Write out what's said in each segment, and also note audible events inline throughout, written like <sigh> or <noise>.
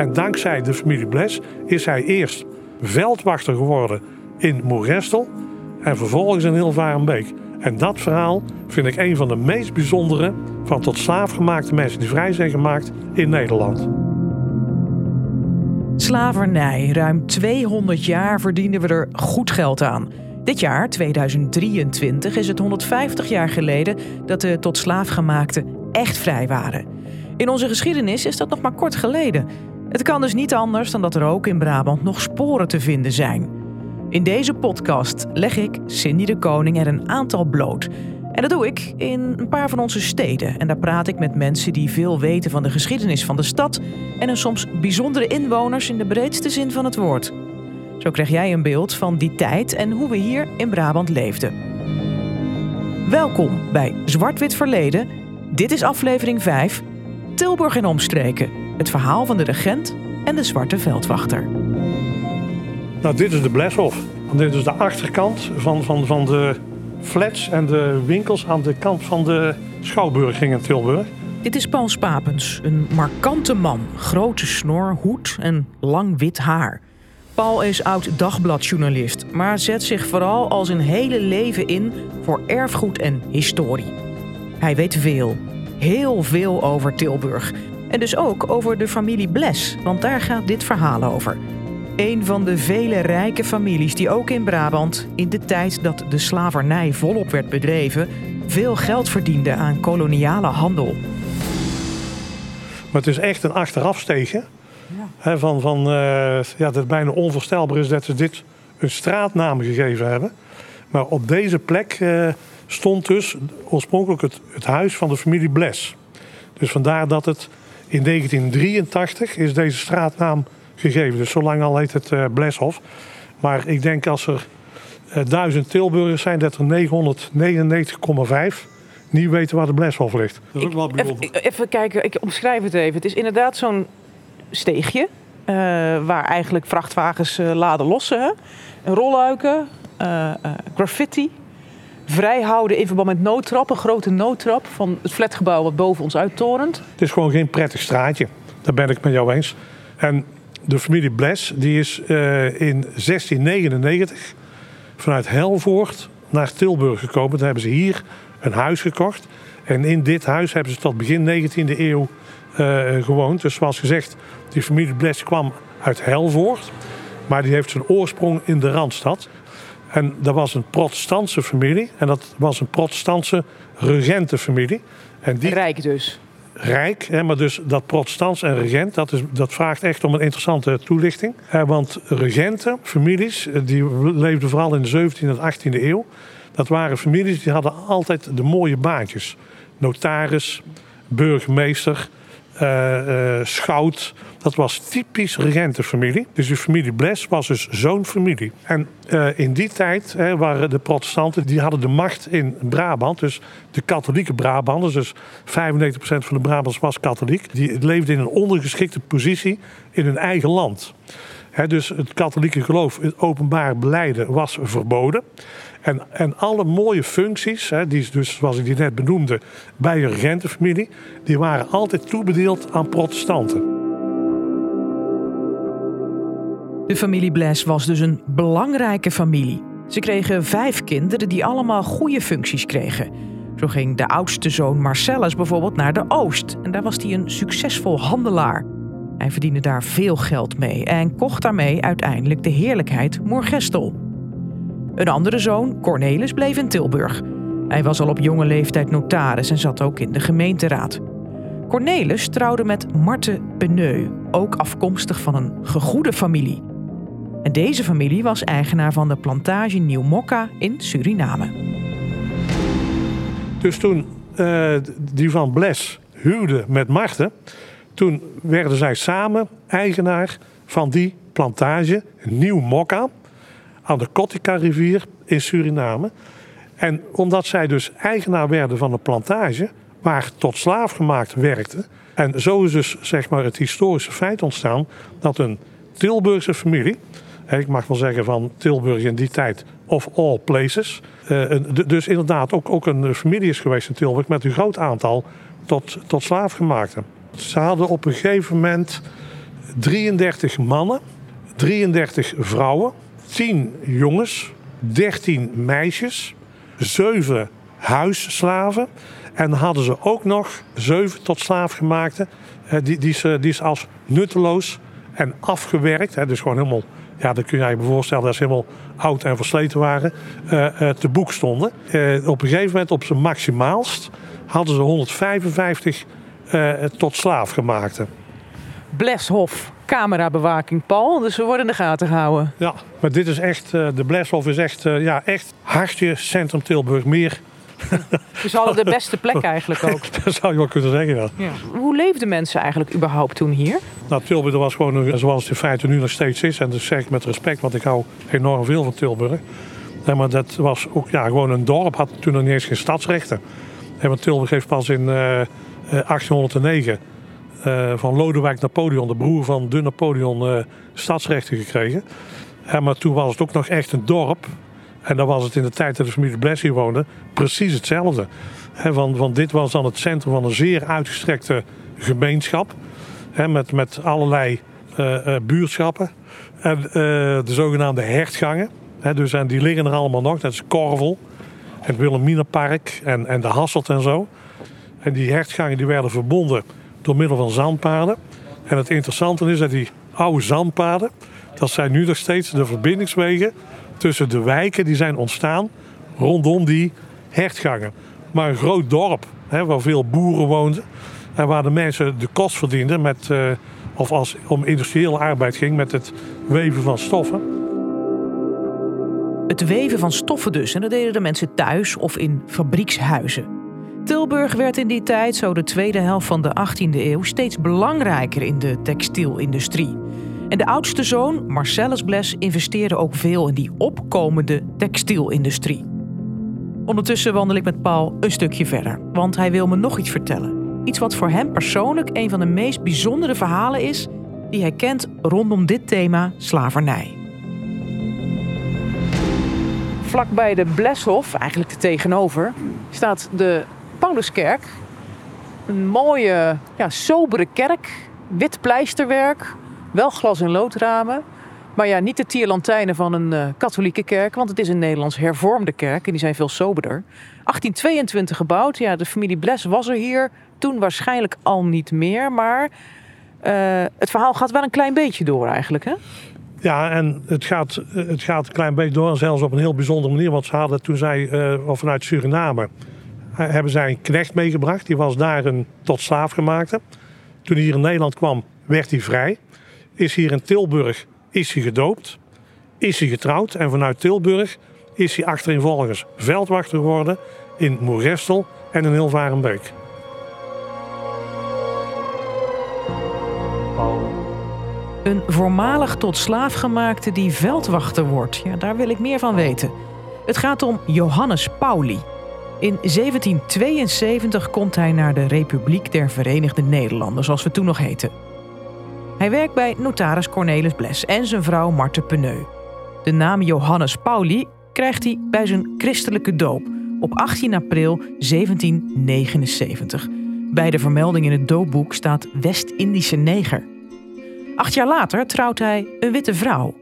En dankzij de familie Bles is hij eerst veldwachter geworden in Moergestel en vervolgens in Hilvarenbeek. En dat verhaal vind ik een van de meest bijzondere van tot slaaf gemaakte mensen die vrij zijn gemaakt in Nederland. Slavernij. Ruim 200 jaar verdienen we er goed geld aan. Dit jaar, 2023, is het 150 jaar geleden dat de tot slaafgemaakten echt vrij waren. In onze geschiedenis is dat nog maar kort geleden. Het kan dus niet anders dan dat er ook in Brabant nog sporen te vinden zijn. In deze podcast leg ik, Cindy de Koning, er een aantal bloot. En dat doe ik in een paar van onze steden. En daar praat ik met mensen die veel weten van de geschiedenis van de stad en een soms bijzondere inwoners in de breedste zin van het woord. Zo krijg jij een beeld van die tijd en hoe we hier in Brabant leefden. Welkom bij Zwart-Wit Verleden. Dit is aflevering 5. Tilburg in omstreken. Het verhaal van de regent en de zwarte veldwachter. Nou, dit is de Bleshof. Dit is de achterkant van, van, van de flats en de winkels aan de kant van de Schouwburg in Tilburg. Dit is Paul Spapens, een markante man. Grote snor, hoed en lang wit haar. Paul is oud dagbladjournalist, maar zet zich vooral al zijn hele leven in voor erfgoed en historie. Hij weet veel, heel veel over Tilburg. En dus ook over de familie Bles, want daar gaat dit verhaal over. Een van de vele rijke families die ook in Brabant, in de tijd dat de slavernij volop werd bedreven, veel geld verdiende aan koloniale handel. Maar het is echt een achterafstegen. Ja. van, van, uh, ja, dat het bijna onvoorstelbaar is dat ze dit een straatnaam gegeven hebben. Maar op deze plek uh, stond dus oorspronkelijk het, het, huis van de familie Bles. Dus vandaar dat het in 1983 is deze straatnaam gegeven. Dus zo lang al heet het uh, Bleshof. Maar ik denk als er duizend Tilburgers zijn, dat er 999,5 niet weten waar de Bleshof ligt. Dat is ook wel bijzonder. Even, even, kijken, ik omschrijf het even. Het is inderdaad zo'n steegje. Uh, waar eigenlijk vrachtwagens uh, laden lossen. Rolluiken, uh, graffiti. Vrijhouden in verband met noodtrap. Een grote noodtrap van het flatgebouw wat boven ons uittorent. Het is gewoon geen prettig straatje. Daar ben ik met jou eens. En de familie Bles die is in 1699 vanuit Helvoort naar Tilburg gekomen. Daar hebben ze hier een huis gekocht. En in dit huis hebben ze tot begin 19e eeuw uh, gewoond. Dus zoals gezegd, die familie Bles kwam uit Helvoort. Maar die heeft zijn oorsprong in de Randstad. En dat was een protestantse familie. En dat was een protestantse regentenfamilie. En die, Rijk dus. Rijk, hè, maar dus dat protestants en regent, dat, is, dat vraagt echt om een interessante toelichting. Eh, want regenten, families, eh, die leefden vooral in de 17e en 18e eeuw. Dat waren families die hadden altijd de mooie baantjes. Notaris, burgemeester, uh, schout. Dat was typisch regentenfamilie. Dus de familie Bles was dus zo'n familie. En uh, in die tijd hè, waren de protestanten, die hadden de macht in Brabant. Dus de katholieke Brabanders, dus 95% van de Brabants was katholiek. Die leefden in een ondergeschikte positie in hun eigen land. Dus het katholieke geloof, het openbaar beleiden was verboden. En, en alle mooie functies, die dus, zoals ik die net benoemde, bij een regentenfamilie, die waren altijd toebedeeld aan protestanten. De familie Bles was dus een belangrijke familie. Ze kregen vijf kinderen die allemaal goede functies kregen. Zo ging de oudste zoon Marcellus bijvoorbeeld naar de Oost. En daar was hij een succesvol handelaar. Hij verdiende daar veel geld mee en kocht daarmee uiteindelijk de heerlijkheid Moergestel. Een andere zoon, Cornelis, bleef in Tilburg. Hij was al op jonge leeftijd notaris en zat ook in de gemeenteraad. Cornelis trouwde met Marthe Beneu, ook afkomstig van een gegoede familie. En deze familie was eigenaar van de plantage Nieuw Mokka in Suriname. Dus toen uh, die van Bles huwde met Marthe, toen werden zij samen eigenaar van die plantage Nieuw Mokka aan de Kotika-rivier in Suriname. En omdat zij dus eigenaar werden van een plantage waar tot slaaf gemaakt werkte. En zo is dus zeg maar, het historische feit ontstaan dat een Tilburgse familie, ik mag wel zeggen van Tilburg in die tijd of all places, eh, dus inderdaad ook, ook een familie is geweest in Tilburg met een groot aantal tot, tot slaafgemaakten. Ze hadden op een gegeven moment 33 mannen, 33 vrouwen, 10 jongens, 13 meisjes, 7 huisslaven. En hadden ze ook nog 7 tot slaafgemaakte, die, die, ze, die als nutteloos en afgewerkt, dus gewoon helemaal ja, dat kun je je voorstellen dat ze helemaal oud en versleten waren, uh, uh, te boek stonden. Op een gegeven moment, op zijn maximaalst, hadden ze 155 tot slaaf gemaakt. Bleshof, camerabewaking, Paul. Dus we worden in de gaten gehouden. Ja, maar dit is echt, de Bleshof is echt, ja, echt hartje centrum Tilburg. Meer dus hadden de <laughs> beste plek eigenlijk ook. <laughs> dat zou je wel kunnen zeggen, ja. ja. Hoe leefden mensen eigenlijk überhaupt toen hier? Nou, Tilburg was gewoon zoals het in feite nu nog steeds is. En dat zeg ik met respect, want ik hou enorm veel van Tilburg. maar dat was ook ja, gewoon een dorp, had toen nog niet eens geen stadsrechten. En want Tilburg heeft pas in uh, 1809 uh, van Lodewijk Napoleon, de broer van de Napoleon, uh, stadsrechten gekregen. maar toen was het ook nog echt een dorp. En dan was het in de tijd dat de familie Bless hier woonde precies hetzelfde. want, want dit was dan het centrum van een zeer uitgestrekte gemeenschap. met, met allerlei buurtschappen. En de zogenaamde hertgangen. dus, en die liggen er allemaal nog. Dat is Korvel. Het Wilhelminapark en, en de Hasselt en zo. En die hertgangen die werden verbonden door middel van zandpaden. En het interessante is dat die oude zandpaden... dat zijn nu nog steeds de verbindingswegen tussen de wijken die zijn ontstaan rondom die hertgangen. Maar een groot dorp hè, waar veel boeren woonden en waar de mensen de kost verdienden met, uh, of als om industriële arbeid ging met het weven van stoffen. Het weven van stoffen dus. En dat deden de mensen thuis of in fabriekshuizen. Tilburg werd in die tijd, zo de tweede helft van de 18e eeuw, steeds belangrijker in de textielindustrie. En de oudste zoon, Marcellus Bles, investeerde ook veel in die opkomende textielindustrie. Ondertussen wandel ik met Paul een stukje verder, want hij wil me nog iets vertellen. Iets wat voor hem persoonlijk een van de meest bijzondere verhalen is die hij kent rondom dit thema slavernij. Vlakbij de Bleshof, eigenlijk er tegenover, staat de Pauluskerk. Een mooie, ja, sobere kerk, wit pleisterwerk, wel glas- en loodramen. Maar ja, niet de tierlantijnen van een uh, katholieke kerk, want het is een Nederlands hervormde kerk en die zijn veel soberder. 1822 gebouwd, ja, de familie Bles was er hier, toen waarschijnlijk al niet meer, maar uh, het verhaal gaat wel een klein beetje door eigenlijk, hè? Ja, en het gaat, het gaat een klein beetje door, zelfs op een heel bijzondere manier, want ze hadden toen zij, uh, vanuit Suriname, hebben zij een knecht meegebracht, die was daar een tot slaaf gemaakte. Toen hij hier in Nederland kwam, werd hij vrij is hier in Tilburg is hij gedoopt, is hij getrouwd en vanuit Tilburg is hij achtereenvolgens veldwachter geworden in Moergestel en in Hilvarenbeek. Een voormalig tot slaaf gemaakte die veldwachter wordt. Ja, daar wil ik meer van weten. Het gaat om Johannes Pauli. In 1772 komt hij naar de Republiek der Verenigde Nederlanden, zoals we toen nog heten. Hij werkt bij notaris Cornelis Bles en zijn vrouw Marten Peneu. De naam Johannes Pauli krijgt hij bij zijn christelijke doop op 18 april 1779. Bij de vermelding in het doopboek staat West-Indische neger. Acht jaar later trouwt hij een witte vrouw.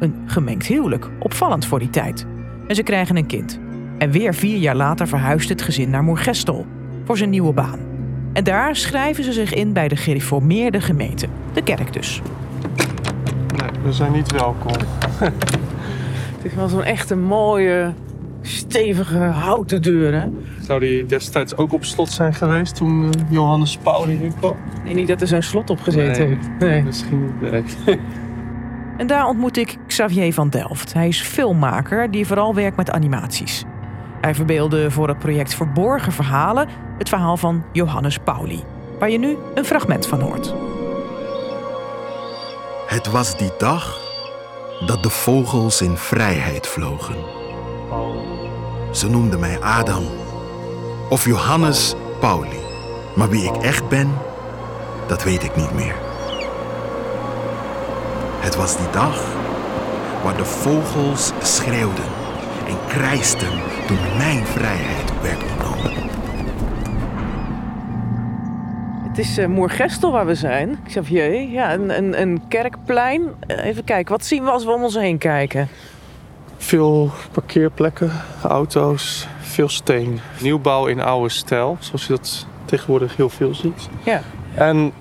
Een gemengd huwelijk, opvallend voor die tijd. En ze krijgen een kind. En weer vier jaar later verhuist het gezin naar Moergestel voor zijn nieuwe baan. En daar schrijven ze zich in bij de gereformeerde gemeente, de kerk dus. Nee, we zijn niet welkom. Het is wel zo'n echte mooie, stevige houten deur, hè? Zou die destijds ook op slot zijn geweest toen uh, Johannes Pauli hier kwam? Nee, niet dat er zo'n slot op gezeten nee, nee. misschien niet. en daar ontmoet ik Xavier van Delft. Hij is filmmaker die vooral werkt met animaties. Hij verbeelde voor het project Verborgen Verhalen het verhaal van Johannes Pauli, waar je nu een fragment van hoort. Het was die dag dat de vogels in vrijheid vlogen. Ze noemden mij Adam of Johannes Pauli. Maar wie ik echt ben, dat weet ik niet meer. Het was die dag waar de vogels schreeuwden en krijsten toen mijn vrijheid werd ontnomen. het is uh, Moergestel waar we zijn. Xavier, ja, een, een, een kerkplein. Uh, even kijken, wat zien we als we om ons heen kijken? Veel parkeerplekken, auto's, veel steen. Nieuwbouw in oude stijl, zoals je dat tegenwoordig heel veel ziet. Ja. En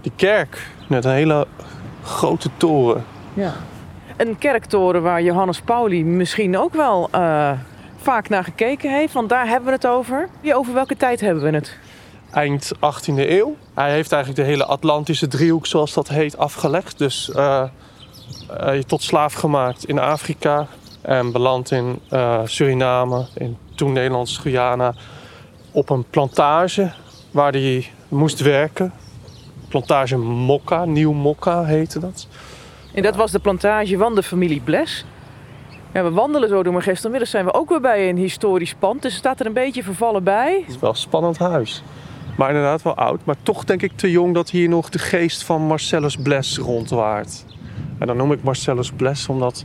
die kerk, net een hele grote toren. Ja. Een kerktoren waar Johannes Pauli misschien ook wel uh, vaak naar gekeken heeft. Want daar hebben we het over. Over welke tijd hebben we het? Eind 18e eeuw. Hij heeft eigenlijk de hele Atlantische driehoek, zoals dat heet, afgelegd. Dus uh, uh, tot slaaf gemaakt in Afrika. En beland in Suriname, in toen Nederlands Guyana. Op een plantage waar hij moest werken. Plantage Mokka, Nieuw Mokka heette dat. En dat was de plantage van de familie Bles. We wandelen zo door Magestel. Inmiddels zijn we ook weer bij een historisch pand. Dus het staat er een beetje vervallen bij. Het is wel een spannend huis. Maar inderdaad wel oud. Maar toch denk ik te jong dat hier nog de geest van Marcellus Bles rondwaart. En dan noem ik Marcellus Bles omdat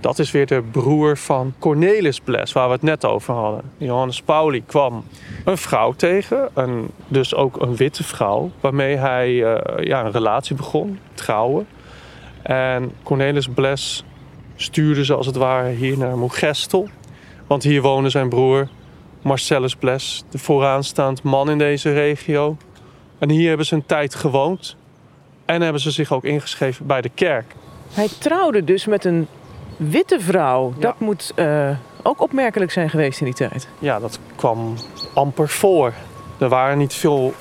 dat is weer de broer van Cornelis Bles, waar we het net over hadden. Johannes Pauli kwam een vrouw tegen, een, dus ook een witte vrouw, waarmee hij uh, ja, een relatie begon, trouwen. En Cornelis Bles stuurde ze als het ware hier naar Moegestel. Want hier woonde zijn broer Marcellus Bles, de vooraanstaand man in deze regio. En hier hebben ze een tijd gewoond. En hebben ze zich ook ingeschreven bij de kerk. Hij trouwde dus met een witte vrouw. Dat moet uh, ook opmerkelijk zijn geweest in die tijd. Ja, dat kwam amper voor. Er waren niet veel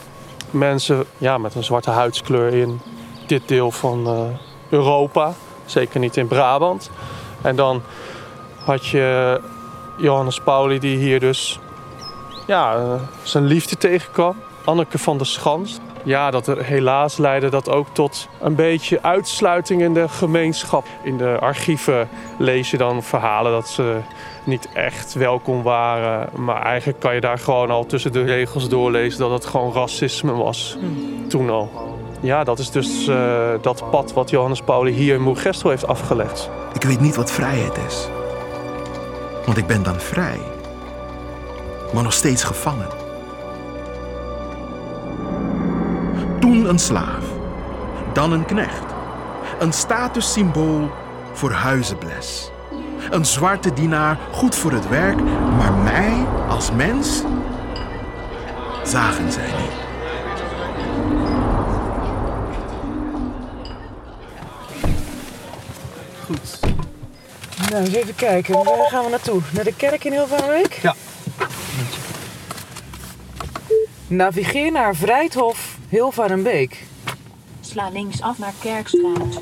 mensen ja, met een zwarte huidskleur in dit deel van uh, Europa. Zeker niet in Brabant. En dan had je Johannes Pauli die hier dus ja, uh, zijn liefde tegenkwam. Anneke van der Schans. Ja, dat er helaas leidde dat ook tot een beetje uitsluiting in de gemeenschap. In de archieven lees je dan verhalen dat ze niet echt welkom waren. Maar eigenlijk kan je daar gewoon al tussen de regels doorlezen dat het gewoon racisme was. Toen al. Ja, dat is dus uh, dat pad wat Johannes Pauli hier in Moergestel heeft afgelegd. Ik weet niet wat vrijheid is. Want ik ben dan vrij. Maar nog steeds gevangen. Toen een slaaf, dan een knecht. Een statussymbool voor huizenbles. Een zwarte dienaar, goed voor het werk, maar mij als mens zagen zij niet. Goed. Nou, eens even kijken. Waar gaan we naartoe? Naar de kerk in Hilvarenbeek? Ja. Navigeer naar Vrijthof Hilvarenbeek. Sla links af naar Kerkstraat.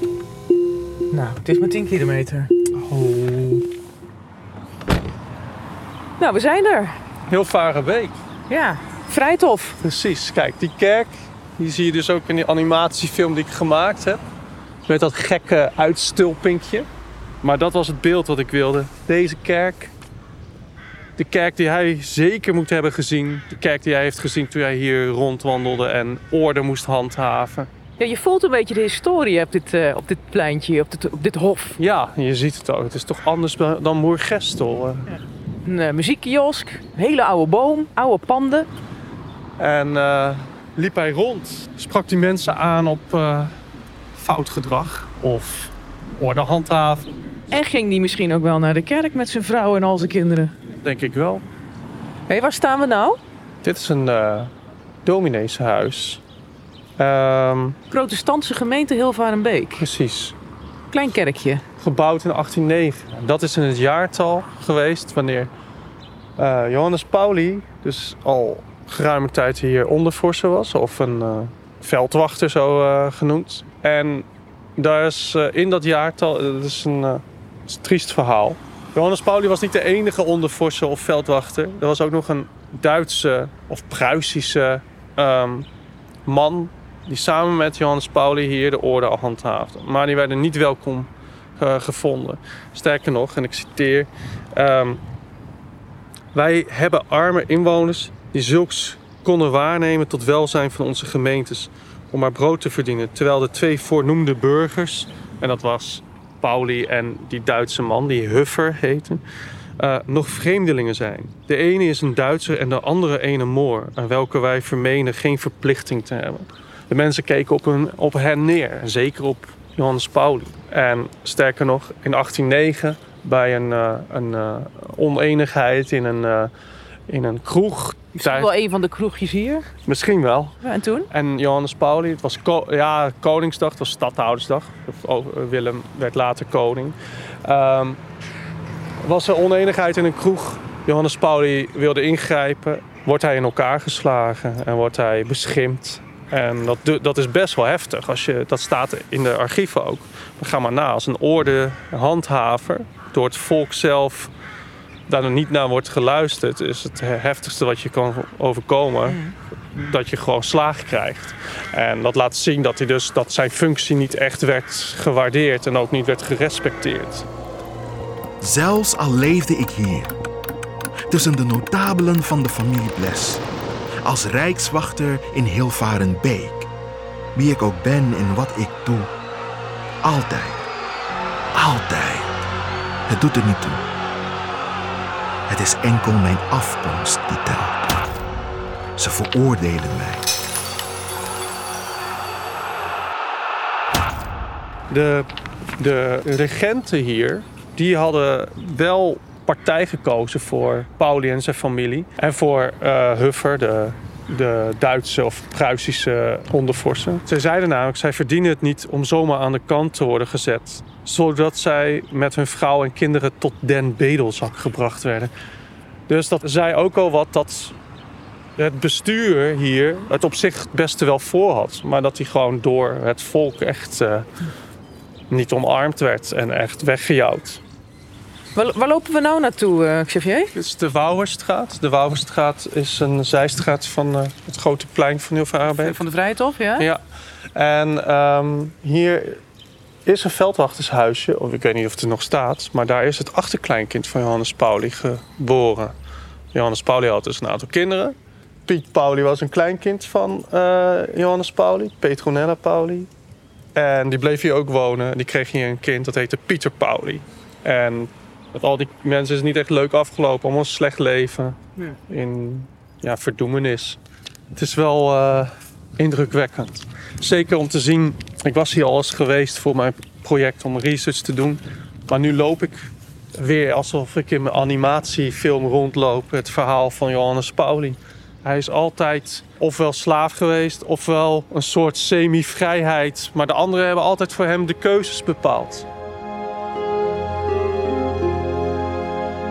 Nou, het is maar 10 kilometer. Oh. Nou, we zijn er. Hilvarenbeek. Ja, Vrijthof. Precies. Kijk, die kerk, die zie je dus ook in die animatiefilm die ik gemaakt heb. Met dat gekke uitstulpinkje. Maar dat was het beeld wat ik wilde. Deze kerk de kerk die hij zeker moet hebben gezien. De kerk die hij heeft gezien toen hij hier rondwandelde en orde moest handhaven. Ja, je voelt een beetje de historie op dit, uh, op dit pleintje, op dit, op dit hof. Ja, je ziet het ook. Het is toch anders dan Moergestel. Ja. Een uh, muziekkiosk, een hele oude boom, oude panden. En uh, liep hij rond, sprak die mensen aan op fout gedrag of orde handhaven. En ging die misschien ook wel naar de kerk met zijn vrouw en al zijn kinderen? denk ik wel. Hé, hey, waar staan we nou? Dit is een uh, domineeshuis. Um, Protestantse gemeente Hilvarenbeek. Precies. Klein kerkje. Gebouwd in 1809. Dat is in het jaartal geweest wanneer uh, Johannes Pauli dus al geruime tijd hier ondervorser was. Of een uh, veldwachter zo genoemd. En daar is in dat jaartal, dat is een, is een triest verhaal. Johannes Pauli was niet de enige ondervorser of veldwachter. Er was ook nog een Duitse of Pruisische um, man die samen met Johannes Pauli hier de orde al handhaafde. Maar die werden niet welkom gevonden. Sterker nog, en ik citeer: um, Wij hebben arme inwoners die zulks konden waarnemen tot welzijn van onze gemeentes om maar brood te verdienen. Terwijl de twee voornoemde burgers, en dat was Pauli en die Duitse man, die Huffer heette, eh, nog vreemdelingen zijn. De ene is een Duitser en de andere een Moor, aan welke wij vermenen geen verplichting te hebben. De mensen keken op, op hen neer, zeker op Johannes Pauli. En sterker nog, in 1809 bij een, uh, een uh, oneenigheid in een, in een kroeg. Misschien wel een van de kroegjes hier? Misschien wel. Ja, en toen? En Johannes Pauli, het was ko ja, Koningsdag, het was Stadhoudersdag. Willem werd later koning. Um, was er oneenigheid in een kroeg. Johannes Pauli wilde ingrijpen. Wordt hij in elkaar geslagen en wordt hij beschimpt. En dat, dat is best wel heftig. Als je, dat staat in de archieven ook. Maar ga maar na, als een orde handhaver door het volk zelf daar nog niet naar wordt geluisterd, is het heftigste wat je kan overkomen. Dat je gewoon slaag krijgt. En dat laat zien dat, hij dus, dat zijn functie niet echt werd gewaardeerd en ook niet werd gerespecteerd. Zelfs al leefde ik hier, tussen de notabelen van de familie Bles, als rijkswachter in Hilvarenbeek, wie ik ook ben en wat ik doe, altijd, altijd, het doet er niet toe. Het is enkel mijn afkomst die telt. Ze veroordelen mij. De, de regenten hier, die hadden wel partij gekozen voor Pauli en zijn familie. En voor uh, Huffer, de, de Duitse of Pruisische hondenvorsten. Zij zeiden namelijk, zij verdienen het niet om zomaar aan de kant te worden gezet. Zodat zij met hun vrouw en kinderen tot den bedelzak gebracht werden. Dus dat zei ook al wat dat het bestuur hier het op zich het beste wel voor had. Maar dat hij gewoon door het volk echt uh, niet omarmd werd en echt weggejouwd. Waar, waar, lopen we nou naartoe, uh, Xavier? Dit is de Wouwerstraat. De Wouwerstraat is een zijstraat van uh, het grote plein van Hilvarenbeek. Van de Vrijthof, ja? Ja. En um, hier is een veldwachtershuisje, of ik weet niet of het er nog staat, maar daar is het achterkleinkind van Johannes Pauli geboren. Johannes Pauli had dus een aantal kinderen. Piet Pauli was een kleinkind van uh, Johannes Pauli, Petronella Pauli. En die bleef hier ook wonen. Die kreeg hier een kind, dat heette Pieter Pauli. En met al die mensen is het niet echt leuk afgelopen. Allemaal een slecht leven. Ja. In ja, verdoemenis. Het is wel uh, indrukwekkend. Zeker om te zien. Ik was hier al eens geweest voor mijn project om research te doen. Maar nu loop ik weer alsof ik in mijn animatiefilm rondloop. Het verhaal van Johannes Pauli. Hij is altijd ofwel slaaf geweest, ofwel een soort semi-vrijheid. Maar de anderen hebben altijd voor hem de keuzes bepaald.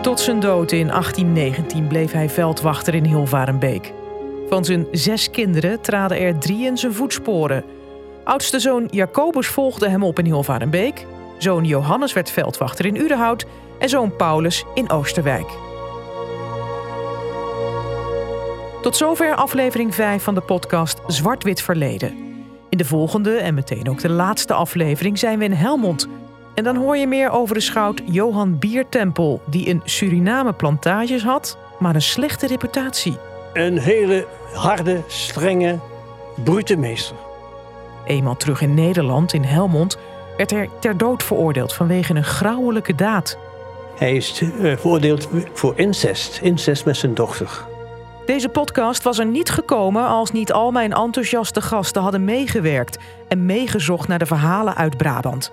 Tot zijn dood in 1819 bleef hij veldwachter in Hilvarenbeek. Van zijn zes kinderen traden er drie in zijn voetsporen. Oudste zoon Jacobus volgde hem op in Hilvarenbeek. Zoon Johannes werd veldwachter in Udenhout en zoon Paulus in Oosterwijk. Tot zover aflevering 5 van de podcast Zwart-Wit Verleden. In de volgende en meteen ook de laatste aflevering zijn we in Helmond. En dan hoor je meer over de schout Johan Biertempel, die in Suriname plantages had, maar een slechte reputatie. Een hele harde, strenge, brute meester. Eenmaal terug in Nederland, in Helmond, werd hij ter dood veroordeeld vanwege een grauwelijke daad. Hij is uh, veroordeeld voor incest, incest met zijn dochter. Deze podcast was er niet gekomen als niet al mijn enthousiaste gasten hadden meegewerkt en meegezocht naar de verhalen uit Brabant.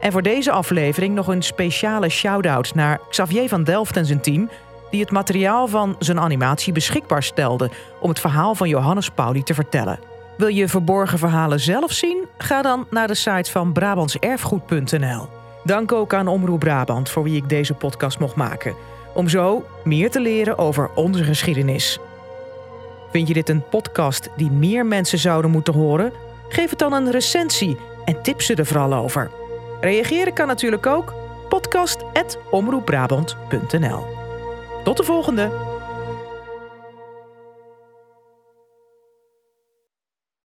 En voor deze aflevering nog een speciale shout-out naar Xavier van Delft en zijn team, die het materiaal van zijn animatie beschikbaar stelde om het verhaal van Johannes Pauli te vertellen. Wil je verborgen verhalen zelf zien? Ga dan naar de site van brabantserfgoed.nl. Dank ook aan Omroep Brabant voor wie ik deze podcast mocht maken. Om zo meer te leren over onze geschiedenis. Vind je dit een podcast die meer mensen zouden moeten horen? Geef het dan een recensie en tip ze er vooral over. Reageren kan natuurlijk ook podcast.omroepbrabant.nl. Tot de volgende!